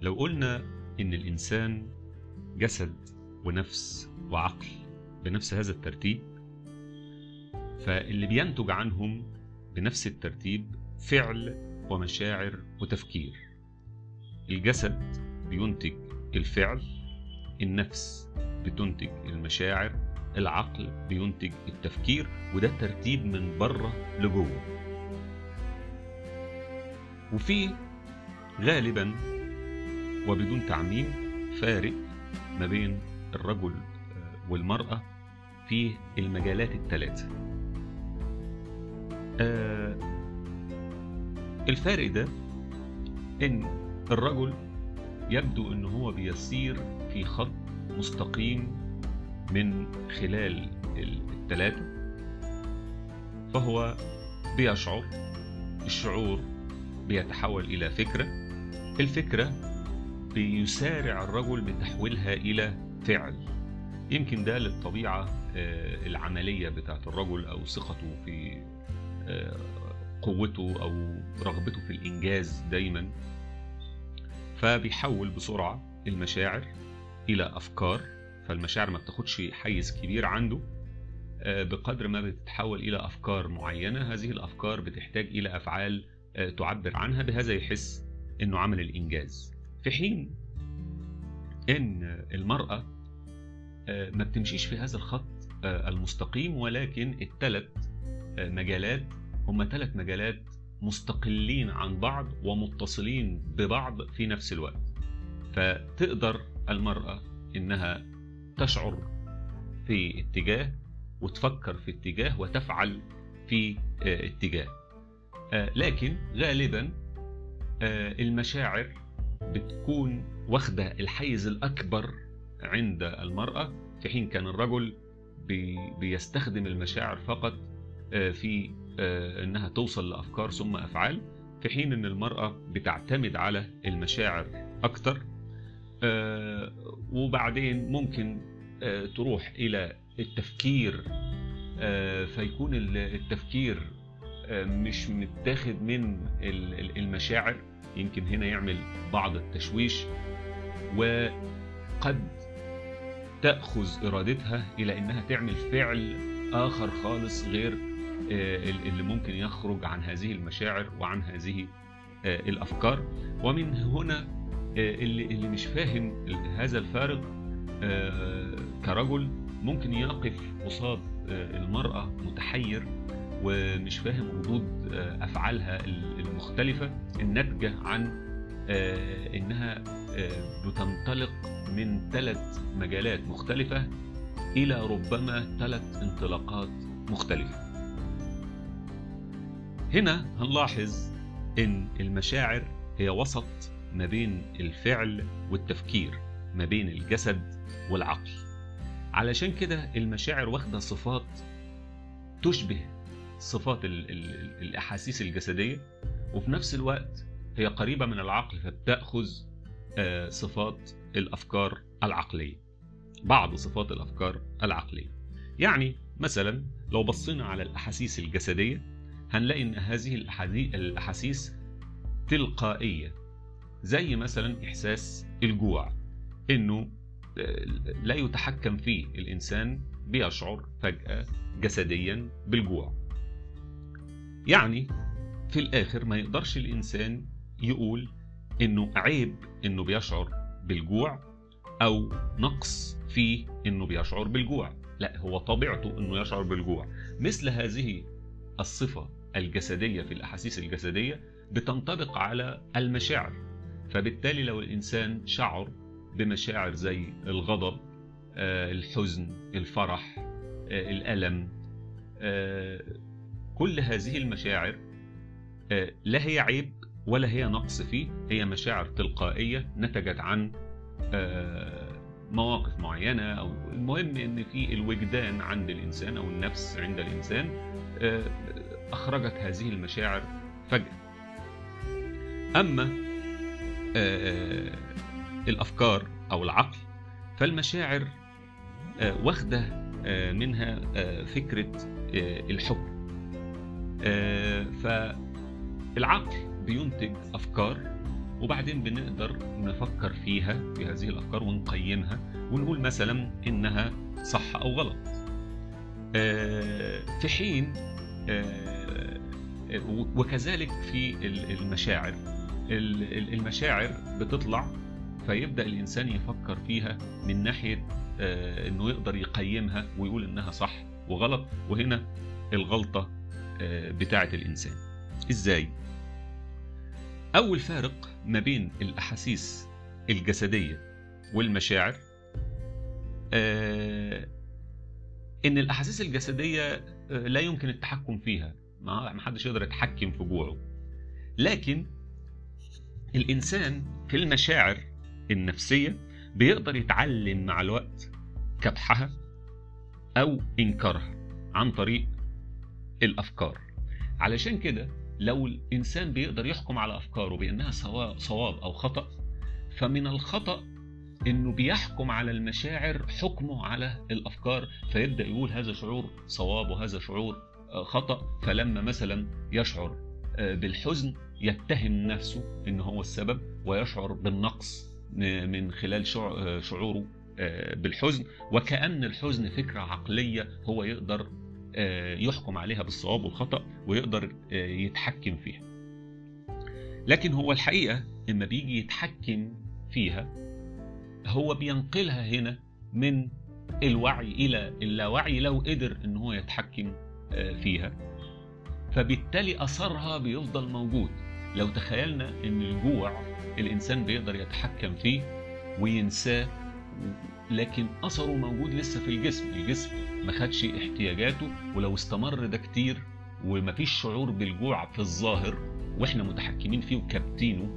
لو قلنا إن الإنسان جسد ونفس وعقل بنفس هذا الترتيب فاللي بينتج عنهم بنفس الترتيب فعل ومشاعر وتفكير. الجسد بينتج الفعل النفس بتنتج المشاعر العقل بينتج التفكير وده ترتيب من بره لجوه. وفي غالبا وبدون تعميم فارق ما بين الرجل والمرأة في المجالات الثلاثة آه الفارق ده إن الرجل يبدو إن هو بيسير في خط مستقيم من خلال الثلاثة فهو بيشعر الشعور بيتحول إلى فكرة. الفكرة بيسارع الرجل بتحويلها إلى فعل. يمكن ده للطبيعة العملية بتاعت الرجل أو ثقته في قوته أو رغبته في الإنجاز دايما. فبيحول بسرعة المشاعر إلى أفكار فالمشاعر ما بتاخدش حيز كبير عنده بقدر ما بتتحول إلى أفكار معينة. هذه الأفكار بتحتاج إلى أفعال تعبر عنها بهذا يحس أنه عمل الإنجاز. في حين أن المرأة ما بتمشيش في هذا الخط المستقيم ولكن الثلاث مجالات هم ثلاث مجالات مستقلين عن بعض ومتصلين ببعض في نفس الوقت. فتقدر المرأة إنها تشعر في اتجاه وتفكر في اتجاه وتفعل في اتجاه. لكن غالبا المشاعر بتكون واخدة الحيز الأكبر عند المرأة في حين كان الرجل بيستخدم المشاعر فقط في إنها توصل لأفكار ثم أفعال في حين إن المرأة بتعتمد على المشاعر أكتر وبعدين ممكن تروح إلى التفكير فيكون التفكير مش متاخد من المشاعر يمكن هنا يعمل بعض التشويش وقد تأخذ إرادتها إلى أنها تعمل فعل آخر خالص غير اللي ممكن يخرج عن هذه المشاعر وعن هذه الأفكار. ومن هنا اللي اللي مش فاهم هذا الفارق كرجل ممكن يقف قصاد المرأة متحير ومش فاهم ردود أفعالها المختلفة الناتجة عن إنها بتنطلق من ثلاث مجالات مختلفة إلى ربما ثلاث انطلاقات مختلفة. هنا هنلاحظ إن المشاعر هي وسط ما بين الفعل والتفكير ما بين الجسد والعقل. علشان كده المشاعر واخدة صفات تشبه صفات ال ال الأحاسيس الجسدية وفي نفس الوقت هي قريبة من العقل فبتأخذ صفات الأفكار العقلية بعض صفات الأفكار العقلية. يعني مثلا لو بصينا على الأحاسيس الجسدية هنلاقي إن هذه الأحاسيس تلقائية زي مثلا إحساس الجوع إنه لا يتحكم فيه الإنسان بيشعر فجأة جسديا بالجوع. يعني في الآخر ما يقدرش الإنسان يقول إنه عيب إنه بيشعر بالجوع أو نقص فيه إنه بيشعر بالجوع. لا هو طبيعته إنه يشعر بالجوع. مثل هذه الصفة الجسدية في الأحاسيس الجسدية بتنطبق على المشاعر. فبالتالي لو الإنسان شعر بمشاعر زي الغضب الحزن الفرح الألم كل هذه المشاعر لا هي عيب ولا هي نقص فيه هي مشاعر تلقائية نتجت عن مواقف معينة أو المهم إن في الوجدان عند الإنسان أو النفس عند الإنسان أخرجت هذه المشاعر فجأة. أما الأفكار أو العقل فالمشاعر واخدة منها فكرة الحكم فالعقل بينتج أفكار وبعدين بنقدر نفكر فيها في هذه الأفكار ونقيمها ونقول مثلا إنها صح أو غلط. آه، في حين آه، وكذلك في المشاعر. المشاعر بتطلع فيبدأ الإنسان يفكر فيها من ناحية آه، إنه يقدر يقيمها ويقول إنها صح وغلط وهنا الغلطة بتاعة الإنسان. إزاي؟ أول فارق ما بين الأحاسيس الجسدية والمشاعر إن الأحاسيس الجسدية آه، لا يمكن التحكم فيها. ما حدش يقدر يتحكم في جوعه. لكن الإنسان في المشاعر النفسية بيقدر يتعلم مع الوقت كبحها أو إنكارها عن طريق الأفكار. علشان كده لو الإنسان بيقدر يحكم على أفكاره بأنها صواب أو خطأ فمن الخطأ إنه بيحكم على المشاعر حكمه على الأفكار فيبدأ يقول هذا شعور صواب وهذا شعور آه، خطأ فلما مثلا يشعر آه، بالحزن يتهم نفسه إن هو السبب ويشعر بالنقص من خلال آه، شعوره بالحزن وكأن الحزن فكرة عقلية هو يقدر يحكم عليها بالصواب والخطأ ويقدر يتحكم فيها. لكن هو الحقيقة لما بيجي يتحكم فيها هو بينقلها هنا من الوعي إلى اللاوعي لو قدر إن هو يتحكم آه، فيها. فبالتالي أثرها بيفضل موجود. لو تخيلنا إن الجوع الإنسان بيقدر يتحكم فيه وينساه لكن أثره موجود لسه في الجسم. الجسم ما خدش احتياجاته ولو استمر ده كتير ومفيش شعور بالجوع في الظاهر وإحنا متحكمين فيه وكابتينه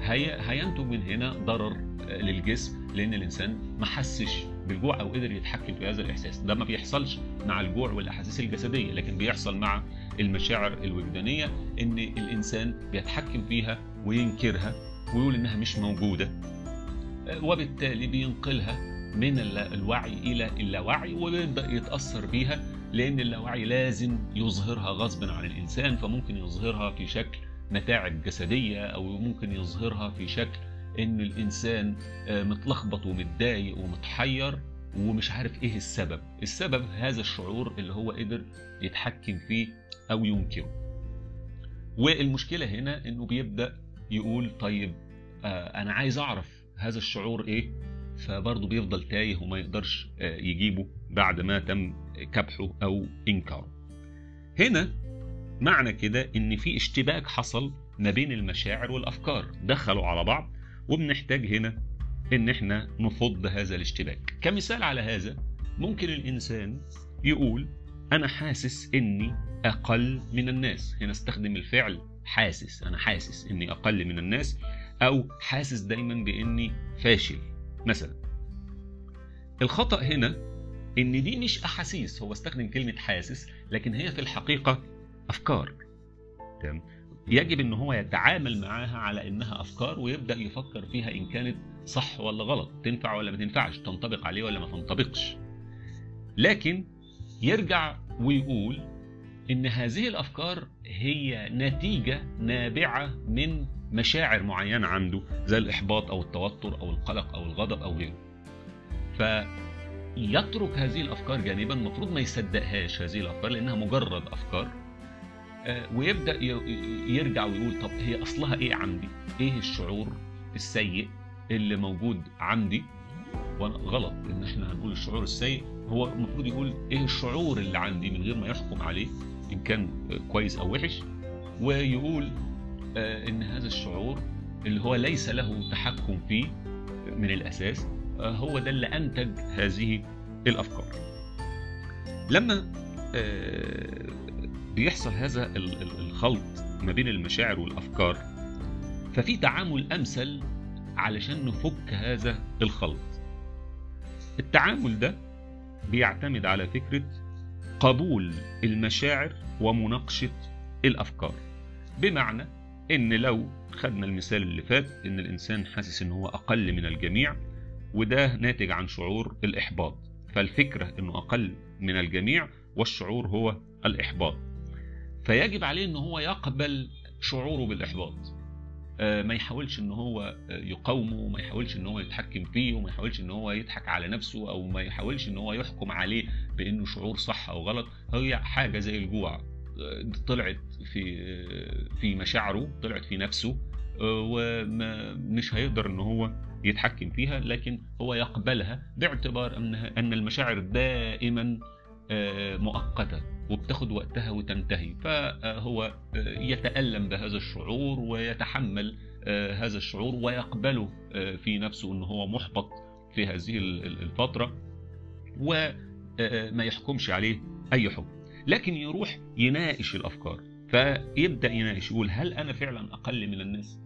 هي هينتج من هنا ضرر للجسم لأن الإنسان ما حسش بالجوع أو قدر يتحكم في هذا الإحساس. ده ما بيحصلش مع الجوع والأحاسيس الجسدية لكن بيحصل مع المشاعر الوجدانية إن الإنسان بيتحكم فيها وينكرها ويقول إنها مش موجودة وبالتالي بينقلها من الوعي إلى اللاوعي ويبدا يتأثر بيها لأن اللاوعي لازم يظهرها غصبا عن الإنسان فممكن يظهرها في شكل متاعب جسدية أو ممكن يظهرها في شكل إن الإنسان آه، متلخبط ومتضايق ومتحير ومش عارف إيه السبب. السبب هذا الشعور اللي هو قدر يتحكم فيه أو ينكره. والمشكلة هنا إنه بيبدأ يقول طيب آه، أنا عايز أعرف هذا الشعور إيه؟ فبرضه بيفضل تايه وما يقدرش آه، يجيبه بعد ما تم كبحه أو إنكاره. هنا معنى كده إن في اشتباك حصل ما بين المشاعر والأفكار. دخلوا على بعض وبنحتاج هنا إن إحنا نفض هذا الاشتباك. كمثال على هذا ممكن الإنسان يقول أنا حاسس إني أقل من الناس. هنا استخدم الفعل حاسس. أنا حاسس إني أقل من الناس أو حاسس دايما بإني فاشل. مثلا الخطأ هنا إن دي مش أحاسيس هو استخدم كلمة حاسس لكن هي في الحقيقة أفكار. تمام؟ يجب إن هو يتعامل معاها على إنها أفكار ويبدأ يفكر فيها إن كانت صح ولا غلط تنفع ولا ما تنفعش تنطبق عليه ولا ما تنطبقش. لكن يرجع ويقول إن هذه الأفكار هي نتيجة نابعة من مشاعر معينة عنده زي الإحباط أو التوتر أو القلق أو الغضب أو غيره فيترك هذه الأفكار جانبا المفروض ما يصدقهاش هذه الأفكار لأنها مجرد أفكار آه، ويبدأ يرجع ويقول طب هي أصلها إيه عندي؟ إيه الشعور السيء اللي موجود عندي؟ وأنا غلط إن إحنا هنقول الشعور السيء هو المفروض يقول إيه الشعور اللي عندي من غير ما يحكم عليه إن كان كويس أو وحش ويقول إن هذا الشعور اللي هو ليس له تحكم فيه من الأساس آه، هو ده اللي أنتج هذه الأفكار. لما بيحصل هذا الخلط ما بين المشاعر والأفكار ففي تعامل أمثل علشان نفك هذا الخلط التعامل ده بيعتمد على فكرة قبول المشاعر ومناقشة الأفكار بمعنى إن لو خدنا المثال اللي فات إن الإنسان حاسس إن هو أقل من الجميع وده ناتج عن شعور الإحباط. فالفكرة إنه أقل من الجميع والشعور هو الإحباط. فيجب عليه إن هو يقبل شعوره بالإحباط. ما يحاولش إن هو يقاومه ما يحاولش إن هو يتحكم فيه وما يحاولش إن هو يضحك على نفسه أو ما يحاولش إن هو يحكم عليه بإنه شعور صح أو غلط. هي حاجة زي الجوع. طلعت في في مشاعره طلعت في نفسه ومش هيقدر إن هو يتحكم فيها لكن هو يقبلها باعتبار ان أن المشاعر دائما مؤقتة وبتاخد وقتها وتنتهي. فهو يتألم بهذا الشعور ويتحمل هذا الشعور ويقبله في نفسه إن هو محبط في هذه الفترة وما يحكمش عليه أي حكم لكن يروح يناقش الأفكار. فيبدأ يناقش يقول هل أنا فعلا أقل من الناس؟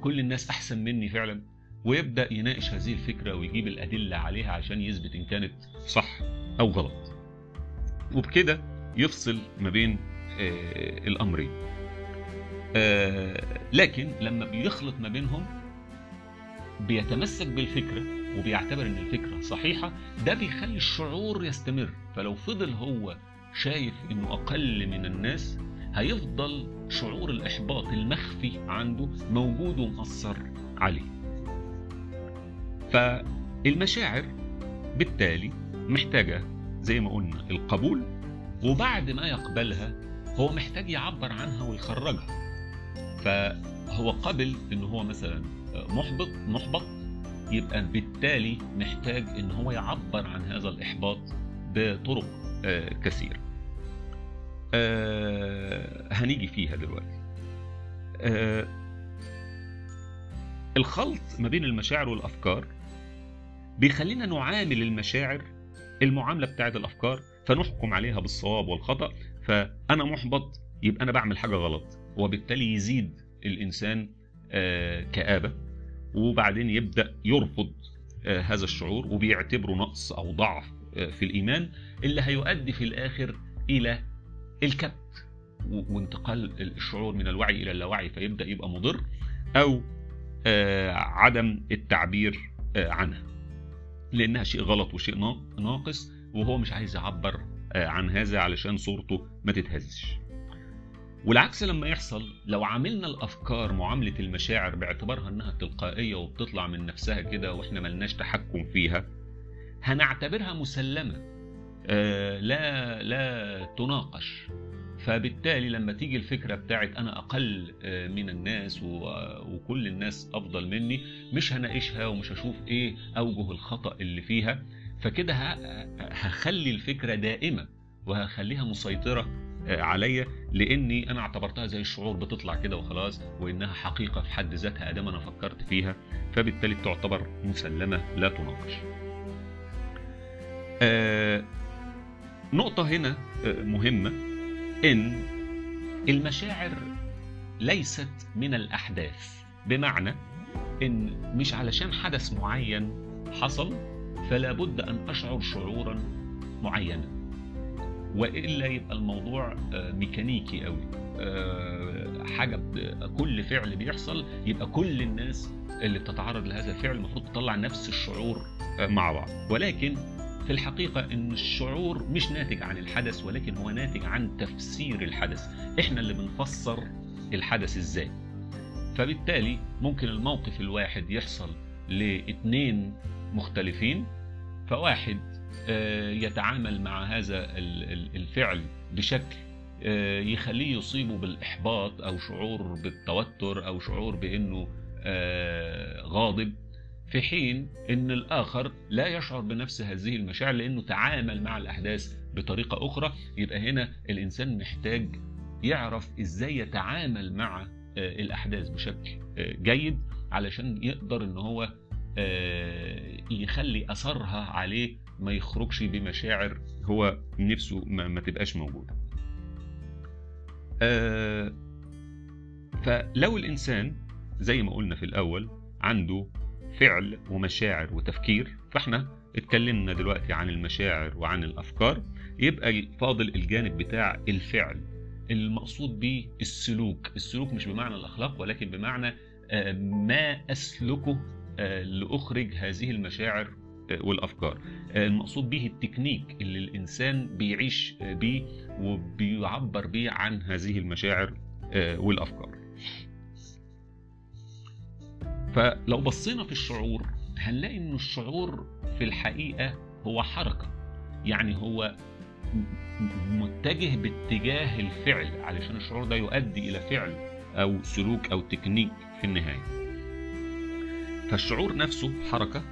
كل الناس أحسن مني فعلا؟ ويبدأ يناقش هذه الفكرة ويجيب الأدلة عليها عشان يثبت إن كانت صح أو غلط. وبكده يفصل ما بين الأمرين. لكن لما بيخلط ما بينهم بيتمسك بالفكرة وبيعتبر إن الفكرة صحيحة ده بيخلي الشعور يستمر. فلو فضل هو شايف إنه أقل من الناس هيفضل شعور الإحباط المخفي عنده موجود ومأثر عليه. فالمشاعر بالتالي محتاجة زي ما قلنا القبول وبعد ما يقبلها هو محتاج يعبر عنها ويخرجها. فهو قبل إن هو مثلا محبط محبط يبقى بالتالي محتاج إن هو يعبر عن هذا الإحباط بطرق كثيرة. هنيجي فيها دلوقتي. الخلط ما بين المشاعر والأفكار بيخلينا نعامل المشاعر المعاملة بتاعت الأفكار فنحكم عليها بالصواب والخطأ فأنا محبط يبقى أنا بعمل حاجة غلط وبالتالي يزيد الإنسان كآبة. وبعدين يبدأ يرفض هذا الشعور وبيعتبره نقص أو ضعف في الإيمان اللي هيؤدي في الآخر إلى الكبت وانتقال الشعور من الوعي إلى اللاوعي فيبدأ يبقى مضر أو عدم التعبير عنها لأنها شيء غلط وشيء ناقص وهو مش عايز يعبر عن هذا علشان صورته ما تتهزش. والعكس لما يحصل لو عاملنا الأفكار معاملة المشاعر باعتبارها إنها تلقائية وبتطلع من نفسها كده وإحنا ملناش تحكم فيها هنعتبرها مسلمة لا لا تناقش. فبالتالي لما تيجي الفكرة بتاعت أنا أقل من الناس وكل الناس أفضل مني مش هناقشها ومش هشوف إيه أوجه الخطأ اللي فيها فكده هخلي الفكرة دائمة وهخليها مسيطرة عليا لأني أنا اعتبرتها زي الشعور بتطلع كده وخلاص وإنها حقيقة في حد ذاتها أدام أنا فكرت فيها فبالتالي تعتبر مسلمة لا تناقش. آه نقطة هنا مهمة إن المشاعر ليست من الأحداث بمعنى إن مش علشان حدث معين حصل فلا بد أن أشعر شعورا معينا وإلا يبقى الموضوع ميكانيكي قوي حاجة كل فعل بيحصل يبقى كل الناس اللي بتتعرض لهذا الفعل المفروض تطلع نفس الشعور مع بعض. ولكن في الحقيقة إن الشعور مش ناتج عن الحدث ولكن هو ناتج عن تفسير الحدث. إحنا اللي بنفسر الحدث إزاي. فبالتالي ممكن الموقف الواحد يحصل لاثنين مختلفين فواحد يتعامل مع هذا الفعل بشكل يخليه يصيبه بالإحباط أو شعور بالتوتر أو شعور بأنه غاضب في حين إن الآخر لا يشعر بنفس هذه المشاعر لأنه تعامل مع الأحداث بطريقة أخرى. يبقى هنا الإنسان محتاج يعرف إزاي يتعامل مع الأحداث بشكل جيد علشان يقدر إن هو يخلي أثرها عليه ما يخرجش بمشاعر هو نفسه ما تبقاش موجودة. فلو الإنسان زي ما قلنا في الأول عنده فعل ومشاعر وتفكير فإحنا اتكلمنا دلوقتي عن المشاعر وعن الأفكار يبقى فاضل الجانب بتاع الفعل المقصود به السلوك. السلوك مش بمعنى الأخلاق ولكن بمعنى ما أسلكه لأخرج هذه المشاعر والأفكار. المقصود به التكنيك اللي الإنسان بيعيش بيه وبيعبر بيه عن هذه المشاعر والأفكار. فلو بصينا في الشعور هنلاقي إن الشعور في الحقيقة هو حركة. يعني هو متجه باتجاه الفعل علشان الشعور ده يؤدي إلى فعل أو سلوك أو تكنيك في النهاية. فالشعور نفسه حركة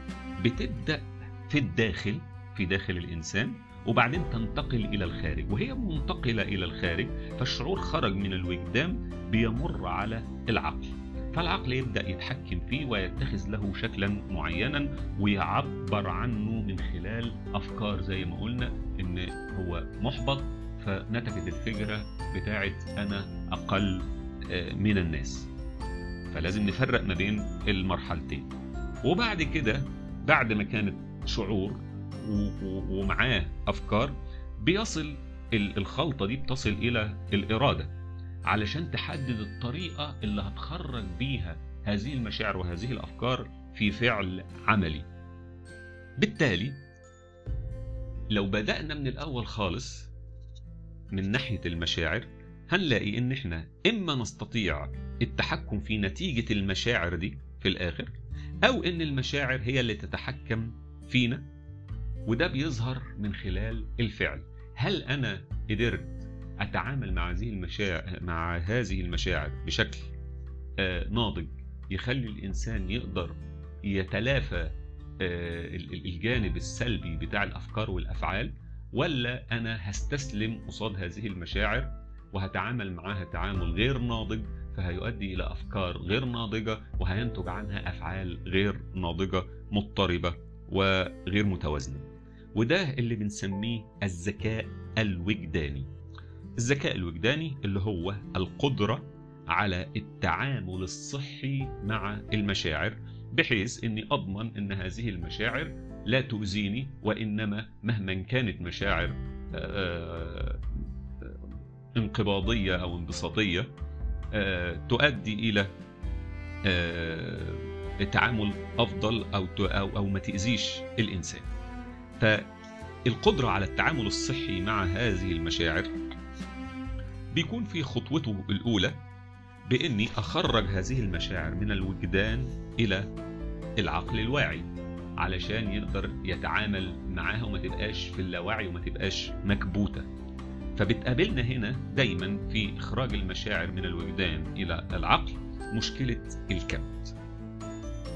بتبدأ في الداخل في داخل الإنسان وبعدين تنتقل إلى الخارج. وهي منتقلة إلى الخارج فالشعور خرج من الوجدان بيمر على العقل. فالعقل يبدأ يتحكم فيه ويتخذ له شكلا معينا ويعبر عنه من خلال أفكار زي ما قلنا إن هو محبط. فنتجت الفكرة بتاعت أنا أقل من الناس. فلازم نفرق ما بين المرحلتين. وبعد كده بعد ما كانت شعور ومعاه أفكار بيصل الخلطة دي بتصل إلى الإرادة علشان تحدد الطريقة اللي هتخرج بيها هذه المشاعر وهذه الأفكار في فعل عملي. بالتالي لو بدأنا من الأول خالص من ناحية المشاعر هنلاقي إن إحنا إما نستطيع التحكم في نتيجة المشاعر دي في الآخر أو إن المشاعر هي اللي تتحكم فينا وده بيظهر من خلال الفعل. هل أنا قدرت أتعامل مع هذه المشاعر مع هذه المشاعر بشكل آه ناضج يخلي الإنسان يقدر يتلافى آه الجانب السلبي بتاع الأفكار والأفعال ولا أنا هستسلم قصاد هذه المشاعر وهتعامل معاها تعامل غير ناضج فهيؤدي إلى أفكار غير ناضجة وهينتج عنها أفعال غير ناضجة مضطربة وغير متوازنة. وده اللي بنسميه الذكاء الوجداني. الذكاء الوجداني اللي هو القدرة على التعامل الصحي مع المشاعر بحيث إني أضمن إن هذه المشاعر لا تؤذيني وإنما مهما كانت مشاعر انقباضية أو انبساطية تؤدي إلى تعامل أفضل أو أو أو ما تأذيش الإنسان. فالقدرة على التعامل الصحي مع هذه المشاعر بيكون في خطوته الأولى بإني أخرج هذه المشاعر من الوجدان إلى العقل الواعي علشان يقدر يتعامل معاها وما تبقاش في اللاواعي وما تبقاش مكبوتة. فبتقابلنا هنا دايما في إخراج المشاعر من الوجدان إلى العقل مشكلة الكبت.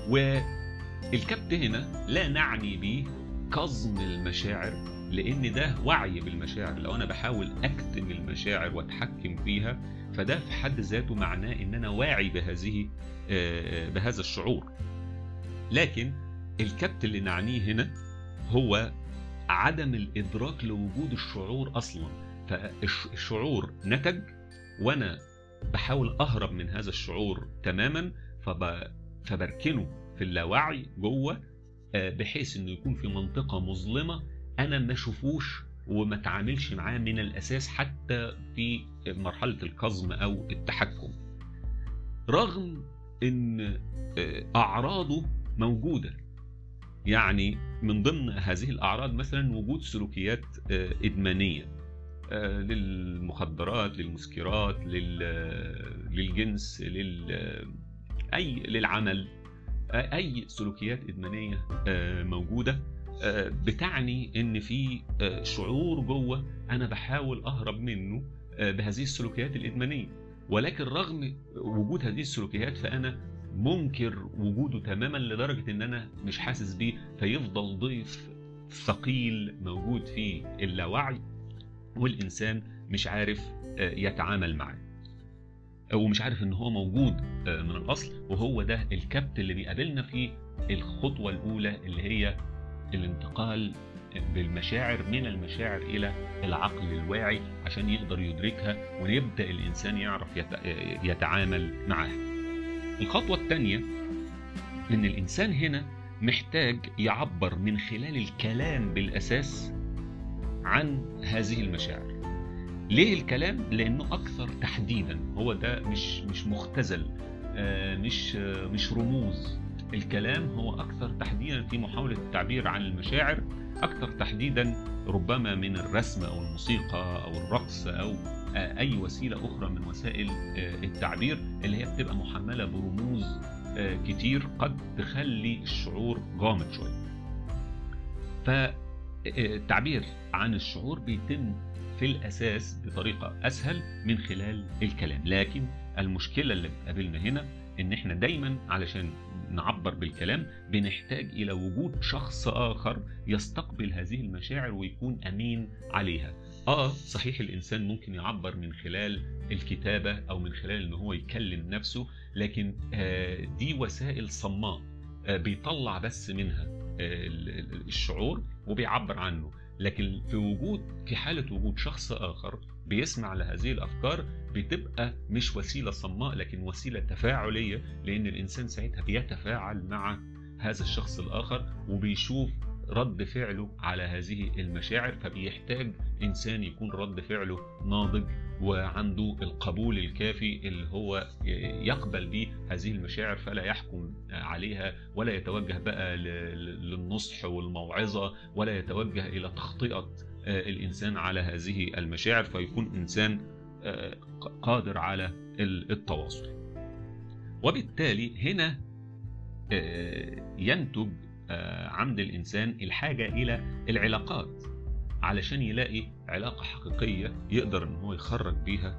والكبت هنا لا نعني به كظم المشاعر لأن ده وعي بالمشاعر. لو أنا بحاول أكتم المشاعر وأتحكم فيها فده في حد ذاته معناه إن أنا واعي بهذه بهذا الشعور. لكن الكبت اللي نعنيه هنا هو عدم الإدراك لوجود الشعور أصلا. فالشعور نتج وأنا بحاول أهرب من هذا الشعور تماما فب... فبركنه في اللاوعي جوه بحيث إنه يكون في منطقة مظلمة أنا ما أشوفوش وما أتعاملش معاه من الأساس حتى في مرحلة الكظم أو التحكم. رغم إن أعراضه موجودة يعني من ضمن هذه الأعراض مثلا وجود سلوكيات إدمانية. للمخدرات للمسكرات للجنس لل أي للعمل. أي سلوكيات إدمانية موجودة بتعني إن في شعور جوه أنا بحاول أهرب منه بهذه السلوكيات الإدمانية. ولكن رغم وجود هذه السلوكيات فأنا منكر وجوده تماما لدرجة إن أنا مش حاسس بيه فيفضل ضيف ثقيل موجود في اللاوعي. والإنسان مش عارف يتعامل معاه ومش عارف إن هو موجود من الأصل وهو ده الكبت اللي بيقابلنا في الخطوة الأولى اللي هي الانتقال بالمشاعر من المشاعر إلى العقل الواعي عشان يقدر يدركها ويبدأ الإنسان يعرف يتعامل معاها. الخطوة الثانية إن الإنسان هنا محتاج يعبر من خلال الكلام بالأساس عن هذه المشاعر. ليه الكلام؟ لأنه أكثر تحديدا هو ده مش مش مختزل مش مش رموز الكلام هو أكثر تحديدا في محاولة التعبير عن المشاعر أكثر تحديدا ربما من الرسم أو الموسيقى أو الرقص أو أي وسيلة أخرى من وسائل التعبير اللي هي بتبقى محملة برموز كتير قد تخلي الشعور غامض شوية فالتعبير عن الشعور بيتم في الأساس بطريقة أسهل من خلال الكلام. لكن المشكلة اللي بتقابلنا هنا إن إحنا دايما علشان نعبر بالكلام بنحتاج إلى وجود شخص آخر يستقبل هذه المشاعر ويكون أمين عليها. آه صحيح الإنسان ممكن يعبر من خلال الكتابة أو من خلال إن هو يكلم نفسه لكن آه دي وسائل صماء آه بيطلع بس منها آه الشعور وبيعبر عنه. لكن في وجود في حالة وجود شخص آخر بيسمع لهذه الأفكار بتبقى مش وسيلة صماء لكن وسيلة تفاعلية لأن الإنسان ساعتها بيتفاعل مع هذا الشخص الآخر وبيشوف رد فعله على هذه المشاعر فبيحتاج إنسان يكون رد فعله ناضج وعنده القبول الكافي اللي هو يقبل به هذه المشاعر فلا يحكم عليها ولا يتوجه بقى للنصح والموعظة ولا يتوجه إلى تخطئة الإنسان على هذه المشاعر فيكون إنسان قادر على التواصل. وبالتالي هنا ينتج عند الإنسان الحاجة إلى العلاقات. علشان يلاقي علاقة حقيقية يقدر إن هو يخرج بيها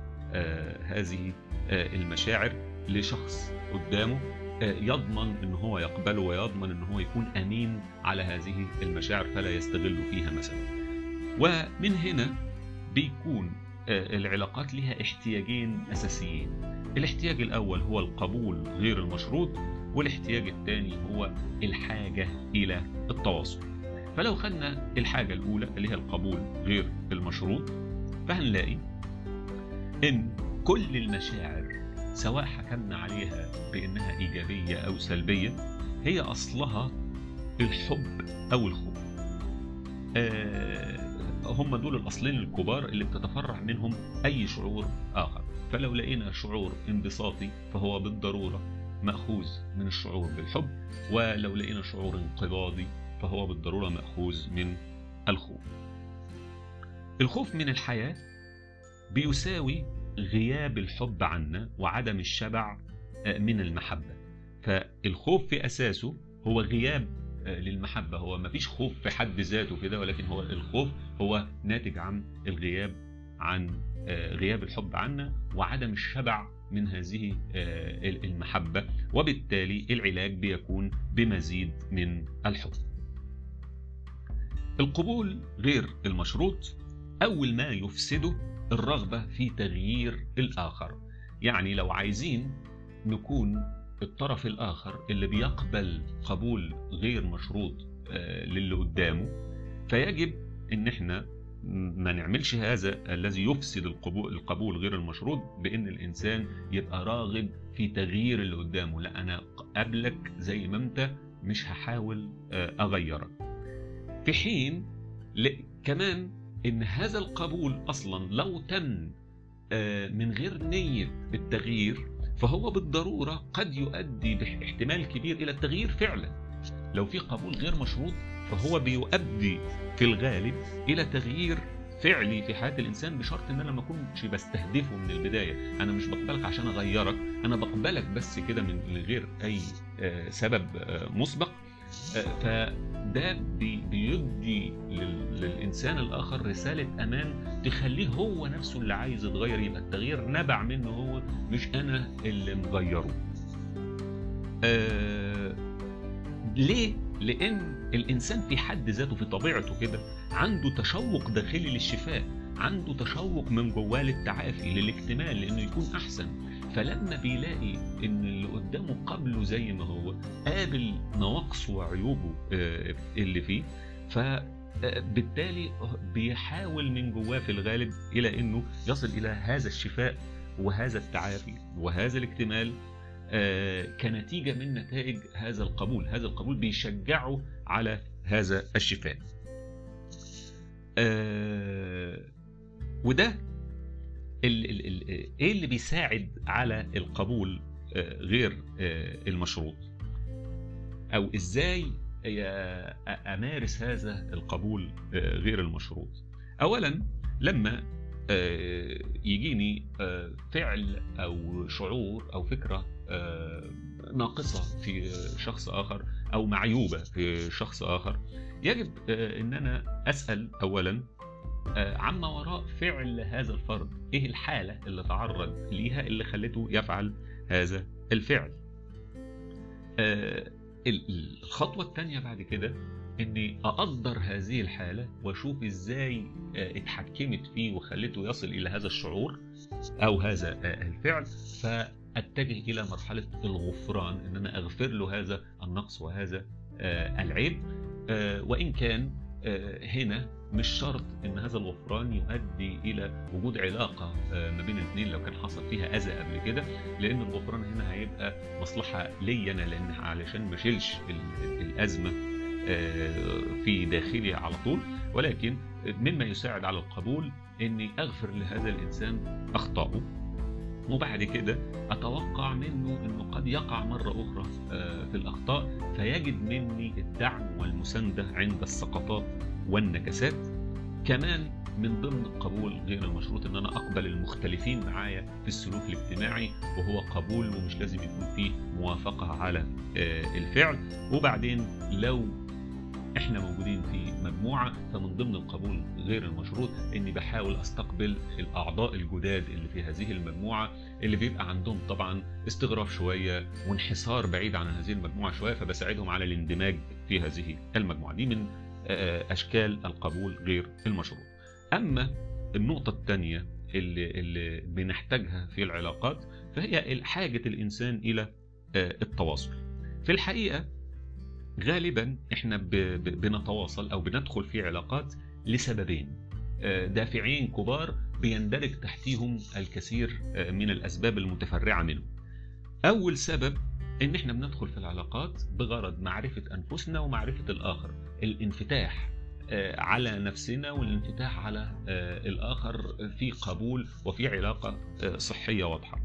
هذه المشاعر لشخص قدامه يضمن إن هو يقبله ويضمن إن هو يكون أمين على هذه المشاعر فلا يستغل فيها مثلا. ومن هنا بيكون العلاقات لها احتياجين أساسيين. الاحتياج الأول هو القبول غير المشروط والاحتياج الثاني هو الحاجة إلى التواصل. فلو خدنا الحاجة الأولى اللي هي القبول غير المشروط فهنلاقي إن كل المشاعر سواء حكمنا عليها بإنها إيجابية أو سلبية هي أصلها الحب أو الخوف. آه هم دول الأصلين الكبار اللي بتتفرع منهم أي شعور آخر. فلو لقينا شعور انبساطي فهو بالضرورة مأخوذ من الشعور بالحب ولو لقينا شعور انقباضي فهو بالضرورة مأخوذ من الخوف. الخوف من الحياة بيساوي غياب الحب عنا وعدم الشبع من المحبة. فالخوف في أساسه هو غياب للمحبة. هو ما فيش خوف في حد ذاته كده ولكن هو الخوف هو ناتج عن الغياب عن غياب الحب عنا وعدم الشبع من هذه المحبة. وبالتالي العلاج بيكون بمزيد من الحب. القبول غير المشروط أول ما يفسده الرغبة في تغيير الآخر. يعني لو عايزين نكون الطرف الآخر اللي بيقبل قبول غير مشروط للي قدامه فيجب إن إحنا ما نعملش هذا الذي يفسد القبول, القبول غير المشروط بإن الإنسان يبقى راغب في تغيير اللي قدامه. لا أنا قبلك زي ما أنت مش هحاول أغيرك. في حين كمان إن هذا القبول أصلا لو تم من غير نية بالتغيير فهو بالضرورة قد يؤدي باحتمال كبير إلى التغيير فعلا. لو في قبول غير مشروط فهو بيؤدي في الغالب إلى تغيير فعلي في حياة الإنسان بشرط إن أنا ما أكونش بستهدفه من البداية. أنا مش بقبلك عشان أغيرك أنا بقبلك بس كده من غير أي سبب مسبق. فده بيدي للإنسان الآخر رسالة أمان تخليه هو نفسه اللي عايز يتغير يبقى التغيير نبع منه هو مش أنا اللي مغيره آه ليه؟ لأن الإنسان في حد ذاته في طبيعته كده عنده تشوق داخلي للشفاء عنده تشوق من جواه للتعافي للاكتمال لأنه يكون أحسن فلما بيلاقي إن اللي قدامه قبله زي ما هو قابل نواقصه وعيوبه اللي فيه فبالتالي بيحاول من جواه في الغالب إلى إنه يصل إلى هذا الشفاء وهذا التعافي وهذا الاكتمال كنتيجة من نتائج هذا القبول. هذا القبول بيشجعه على هذا الشفاء. وده ال ال ال إيه اللي بيساعد على القبول غير المشروط؟ أو إزاي أمارس هذا القبول غير المشروط؟ اولا لما يجيني فعل أو شعور أو فكرة ناقصة في شخص آخر أو معيوبة في شخص آخر يجب أن أنا أسأل أولا عما وراء فعل هذا الفرد. إيه الحالة اللي تعرض ليها اللي خلته يفعل هذا الفعل؟ الخطوة الثانية بعد كده إني أقدر هذه الحالة وأشوف إزاي اتحكمت فيه وخلته يصل إلى هذا الشعور أو هذا الفعل. فأتجه إلى مرحلة الغفران إن أنا أغفر له هذا النقص وهذا العيب. وإن كان هنا مش شرط إن هذا الغفران يؤدي إلى وجود علاقة ما بين الاثنين لو كان حصل فيها أذى قبل كده لأن الغفران هنا هيبقى مصلحة لي أنا لأن علشان ما أشيلش الأزمة في داخلي على طول. ولكن مما يساعد على القبول إني أغفر لهذا الإنسان اخطائه وبعد كده أتوقع منه إنه قد يقع مرة أخرى في الأخطاء فيجد مني الدعم والمساندة عند السقطات والنكسات. كمان من ضمن القبول غير المشروط إن أنا أقبل المختلفين معايا في السلوك الاجتماعي وهو قبول ومش لازم يكون فيه موافقة على الفعل. وبعدين لو إحنا موجودين في مجموعة فمن ضمن القبول غير المشروط إني بحاول أستقبل الأعضاء الجداد اللي في هذه المجموعة اللي بيبقى عندهم طبعا استغراب شوية وانحسار بعيد عن هذه المجموعة شوية فبساعدهم على الاندماج في هذه المجموعة. دي من أشكال القبول غير المشروط. أما النقطة الثانية اللي اللي بنحتاجها في العلاقات فهي حاجة الإنسان إلى التواصل. في الحقيقة غالبا إحنا بنتواصل أو بندخل في علاقات لسببين. دافعين كبار بيندرج تحتيهم الكثير من الأسباب المتفرعة منه. أول سبب إن إحنا بندخل في العلاقات بغرض معرفة أنفسنا ومعرفة الآخر. الانفتاح على نفسنا والانفتاح على الآخر في قبول وفي علاقة صحية واضحة.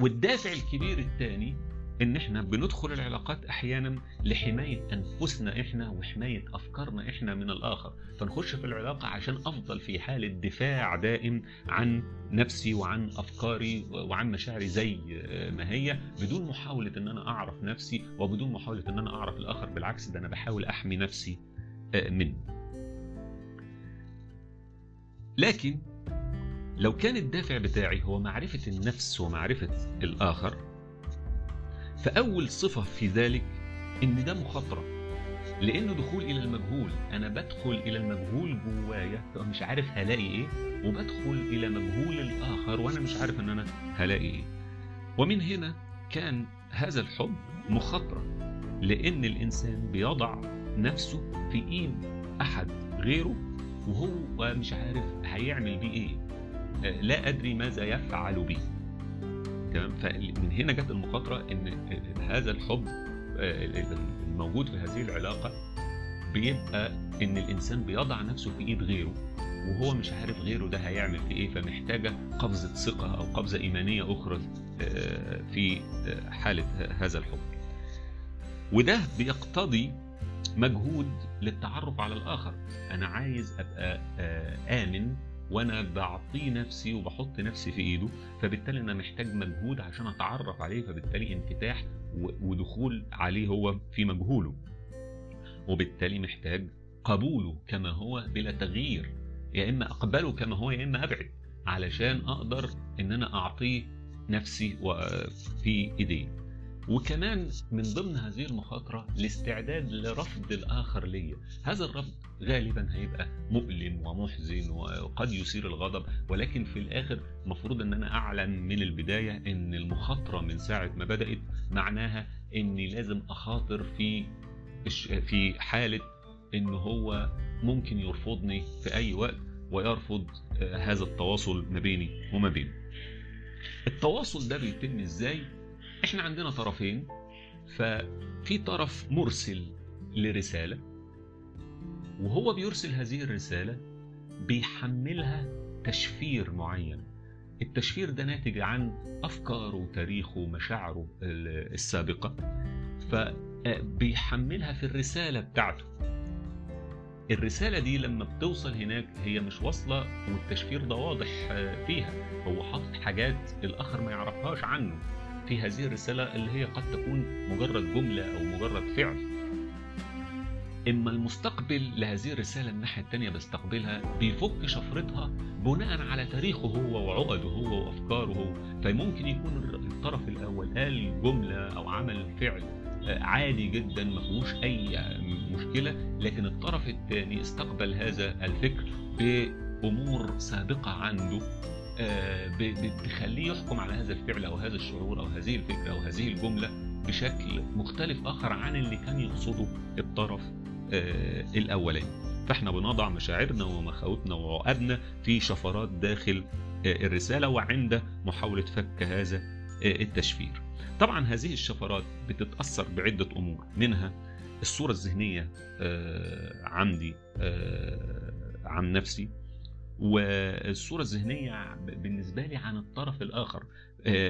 والدافع الكبير الثاني إن إحنا بندخل العلاقات أحيانا لحماية أنفسنا إحنا وحماية أفكارنا إحنا من الآخر. فنخش في العلاقة عشان أفضل في حالة دفاع دائم عن نفسي وعن أفكاري وعن مشاعري زي ما هي بدون محاولة إن أنا أعرف نفسي وبدون محاولة إن أنا أعرف الآخر. بالعكس ده أنا بحاول أحمي نفسي منه. لكن لو كان الدافع بتاعي هو معرفة النفس ومعرفة الآخر فأول صفة في ذلك إن ده مخاطرة. لأنه دخول إلى المجهول أنا بدخل إلى المجهول جوايا فمش عارف هلاقي إيه؟ وبدخل إلى مجهول الآخر وأنا مش عارف إن أنا هلاقي إيه. ومن هنا كان هذا الحب مخاطرة. لأن الإنسان بيضع نفسه في إيد أحد غيره وهو مش عارف هيعمل بيه إيه. لا أدري ماذا يفعل به تمام. فمن هنا جت المخاطرة إن هذا الحب الموجود في هذه العلاقة بيبقى إن الإنسان بيضع نفسه في إيد غيره وهو مش عارف غيره ده هيعمل في إيه فمحتاجة قفزة ثقة أو قفزة إيمانية أخرى في حالة هذا الحب. وده بيقتضي مجهود للتعرف على الآخر. أنا عايز أبقى آمن وأنا بعطيه نفسي وبحط نفسي في إيده فبالتالي أنا محتاج مجهود عشان أتعرف عليه فبالتالي انفتاح ودخول عليه هو في مجهوله. وبالتالي محتاج قبوله كما هو بلا تغيير يا إما أقبله كما هو يا إما أبعد علشان أقدر إن أنا أعطيه نفسي في إيديه. وكمان من ضمن هذه المخاطرة الاستعداد لرفض الآخر ليا هذا الرفض غالبا هيبقى مؤلم ومحزن وقد يثير الغضب ولكن في الآخر المفروض أن أنا أعلن من البداية أن المخاطرة من ساعة ما بدأت معناها أني لازم أخاطر في في حالة أن هو ممكن يرفضني في أي وقت ويرفض هذا التواصل ما بيني وما بينه. التواصل ده بيتم إزاي؟ إحنا عندنا طرفين ففي طرف مرسل لرسالة وهو بيرسل هذه الرسالة بيحملها تشفير معين. التشفير ده ناتج عن أفكاره وتاريخه ومشاعره السابقة فبيحملها في الرسالة بتاعته. الرسالة دي لما بتوصل هناك هي مش واصلة والتشفير ده واضح فيها. هو حاطط حاجات الآخر ما يعرفهاش عنه. في هذه الرسالة اللي هي قد تكون مجرد جملة أو مجرد فعل. إما المستقبل لهذه الرسالة الناحية التانية بيستقبلها بيفك شفرتها بناء على تاريخه هو وعقده هو وأفكاره. فممكن يكون الطرف الأول قال جملة أو عمل فعل عادي جدا ما فيهوش أي مشكلة. لكن الطرف الثاني استقبل هذا الفكر بأمور سابقة عنده. بتخليه يحكم على هذا الفعل أو هذا الشعور أو هذه الفكرة أو هذه الجملة بشكل مختلف آخر عن اللي كان يقصده الطرف الأولاني. فإحنا بنضع مشاعرنا ومخاوفنا وعقدنا في شفرات داخل الرسالة وعند محاولة فك هذا التشفير. طبعا هذه الشفرات بتتأثر بعدة أمور منها الصورة الذهنية عندي عن نفسي والصورة الذهنية بالنسبة لي عن الطرف الآخر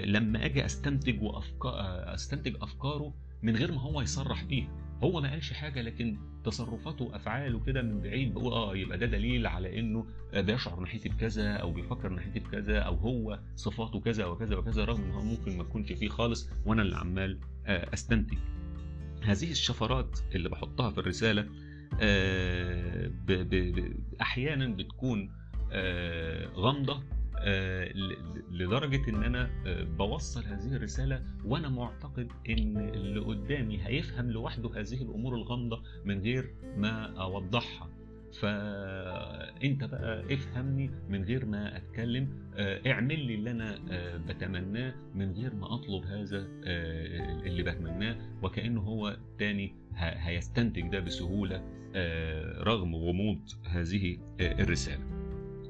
لما أجي أستنتج وأفكار أستنتج أفكاره من غير ما هو يصرح بيها. هو ما قالش حاجة لكن تصرفاته وأفعاله كده من بعيد بقول آه يبقى ده دليل على إنه بيشعر ناحيتي بكذا أو بيفكر ناحيتي بكذا أو هو صفاته كذا وكذا وكذا رغم إن هو ممكن ما يكونش فيه خالص وأنا اللي عمال أستنتج. هذه الشفرات اللي بحطها في الرسالة أحيانا بتكون غامضة لدرجة إن أنا بوصل هذه الرسالة وأنا معتقد إن اللي قدامي هيفهم لوحده هذه الأمور الغامضة من غير ما أوضحها. فأنت بقى افهمني من غير ما أتكلم اعمل لي اللي أنا بتمناه من غير ما أطلب هذا اللي بتمناه. وكأنه هو تاني هيستنتج ده بسهولة رغم غموض هذه الرسالة.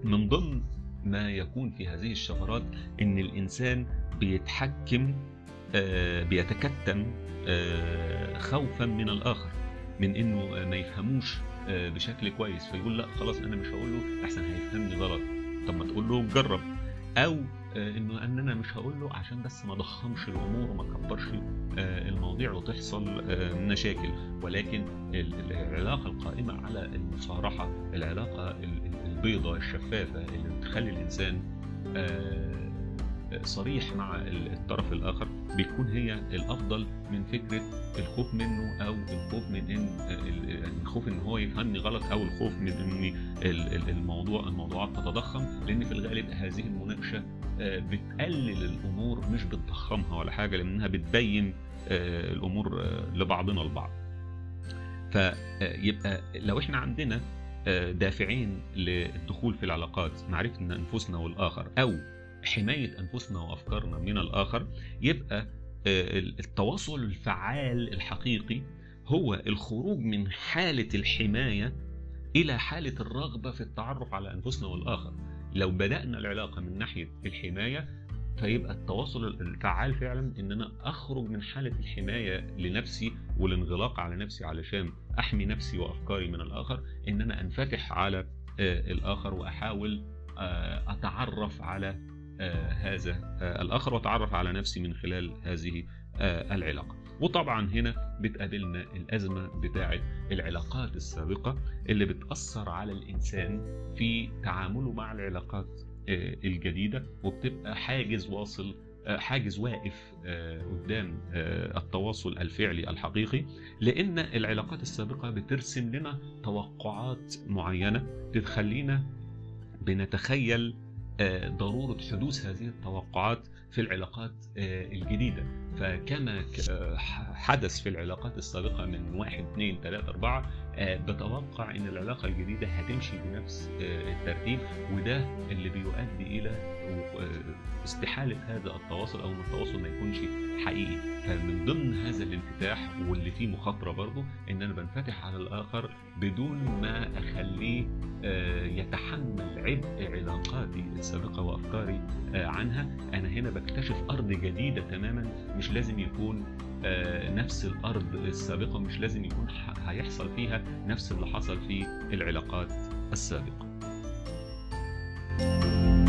من ضمن ما يكون في هذه الشفرات إن الإنسان بيتحكم بيتكتم خوفا من الآخر من إنه ما يفهموش بشكل كويس فيقول لا خلاص أنا مش هقول له أحسن هيفهمني غلط. طب ما تقول له جرب. أو إنه ان أنا مش هقول له عشان بس ما ضخمش الأمور وما كبرش المواضيع وتحصل مشاكل. ولكن العلاقة القائمة على المصارحة العلاقة البيضة الشفافة اللي بتخلي الإنسان صريح مع الطرف الآخر بيكون هي الأفضل من فكرة الخوف منه أو الخوف من إن الخوف إن هو يفهمني غلط أو الخوف من إن الموضوع الموضوعات تتضخم لأن في الغالب هذه المناقشة بتقلل الأمور مش بتضخمها ولا حاجة لأنها بتبين الأمور لبعضنا البعض. فيبقى لو إحنا عندنا دافعين للدخول في العلاقات معرفة أنفسنا والآخر أو حماية أنفسنا وأفكارنا من الآخر يبقى التواصل الفعال الحقيقي هو الخروج من حالة الحماية إلى حالة الرغبة في التعرف على أنفسنا والآخر. لو بدأنا العلاقة من ناحية الحماية فيبقى التواصل الفعال فعلا إن أنا أخرج من حالة الحماية لنفسي والانغلاق على نفسي علشان أحمي نفسي وأفكاري من الآخر إن أنا أنفتح على الآخر وأحاول أتعرف على هذا الآخر وأتعرف على نفسي من خلال هذه العلاقة. وطبعا هنا بتقابلنا الأزمة بتاعة العلاقات السابقة اللي بتأثر على الإنسان في تعامله مع العلاقات الجديدة وبتبقى حاجز واصل حاجز واقف قدام التواصل الفعلي الحقيقي لأن العلاقات السابقة بترسم لنا توقعات معينة تخلينا بنتخيل ضرورة حدوث هذه التوقعات في العلاقات الجديدة. فكما حدث في العلاقات السابقة من واحد اثنين ثلاثة أربعة بتوقع أن العلاقة الجديدة هتمشي بنفس الترتيب وده اللي بيؤدي إلى استحالة هذا التواصل أو أن التواصل ما يكونش حقيقي. فمن ضمن هذا الانفتاح واللي فيه مخاطرة برضه أن أنا بنفتح على الآخر بدون ما أخليه يتحمل عبء علاقاتي السابقة وأفكاري عنها أنا هنا بكتشف أرض جديدة تماما مش لازم يكون نفس الأرض السابقة مش لازم يكون هيحصل فيها نفس اللي حصل في العلاقات السابقة. thank you